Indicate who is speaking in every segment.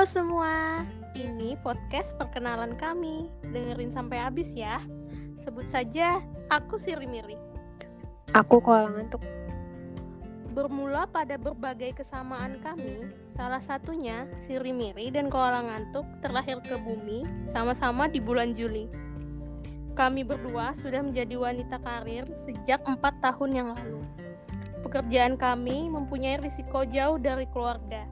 Speaker 1: Halo semua, ini podcast perkenalan kami. Dengerin sampai habis ya. Sebut saja, aku Siri Miri.
Speaker 2: Aku koala ngantuk.
Speaker 1: Bermula pada berbagai kesamaan kami, salah satunya Siri Miri dan Koala Ngantuk terlahir ke bumi sama-sama di bulan Juli. Kami berdua sudah menjadi wanita karir sejak empat tahun yang lalu. Pekerjaan kami mempunyai risiko jauh dari keluarga,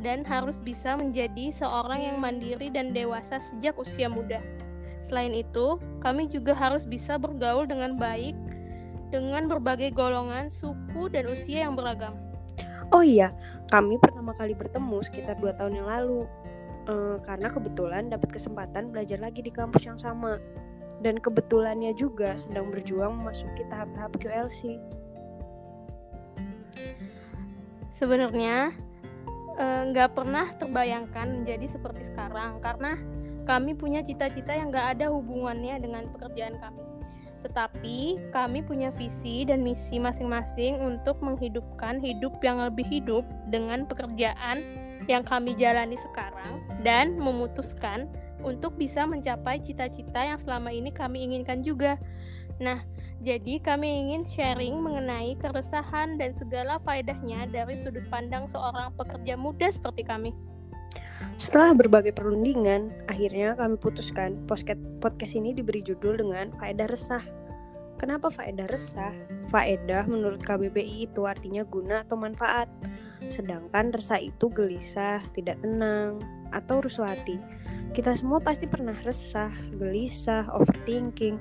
Speaker 1: dan harus bisa menjadi seorang yang mandiri dan dewasa sejak usia muda. Selain itu, kami juga harus bisa bergaul dengan baik dengan berbagai golongan, suku, dan usia yang beragam.
Speaker 2: Oh iya, kami pertama kali bertemu sekitar dua tahun yang lalu. E, karena kebetulan dapat kesempatan belajar lagi di kampus yang sama. Dan kebetulannya juga sedang berjuang memasuki tahap-tahap QLC.
Speaker 1: Sebenarnya nggak uh, pernah terbayangkan menjadi seperti sekarang karena kami punya cita-cita yang nggak ada hubungannya dengan pekerjaan kami. Tetapi kami punya visi dan misi masing-masing untuk menghidupkan hidup yang lebih hidup dengan pekerjaan yang kami jalani sekarang dan memutuskan untuk bisa mencapai cita-cita yang selama ini kami inginkan juga. Nah, jadi kami ingin sharing mengenai keresahan dan segala faedahnya dari sudut pandang seorang pekerja muda seperti kami.
Speaker 2: Setelah berbagai perundingan, akhirnya kami putuskan podcast ini diberi judul dengan faedah resah. Kenapa faedah resah? Faedah menurut KBBI itu artinya guna atau manfaat. Sedangkan resah itu gelisah, tidak tenang, atau rusuh hati. Kita semua pasti pernah resah, gelisah, overthinking,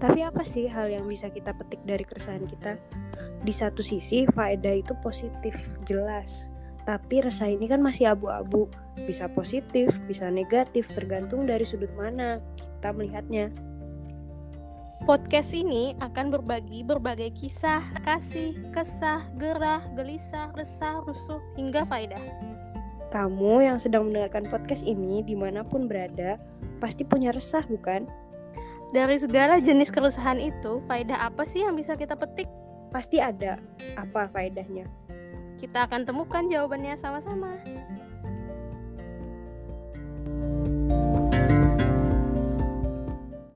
Speaker 2: tapi apa sih hal yang bisa kita petik dari keresahan kita? Di satu sisi, faedah itu positif, jelas. Tapi resah ini kan masih abu-abu. Bisa positif, bisa negatif, tergantung dari sudut mana kita melihatnya.
Speaker 1: Podcast ini akan berbagi berbagai kisah, kasih, kesah, gerah, gelisah, resah, rusuh, hingga faedah.
Speaker 2: Kamu yang sedang mendengarkan podcast ini di mana pun berada, pasti punya resah bukan?
Speaker 1: Dari segala jenis keresahan itu, faedah apa sih yang bisa kita petik?
Speaker 2: Pasti ada. Apa faedahnya?
Speaker 1: Kita akan temukan jawabannya sama-sama.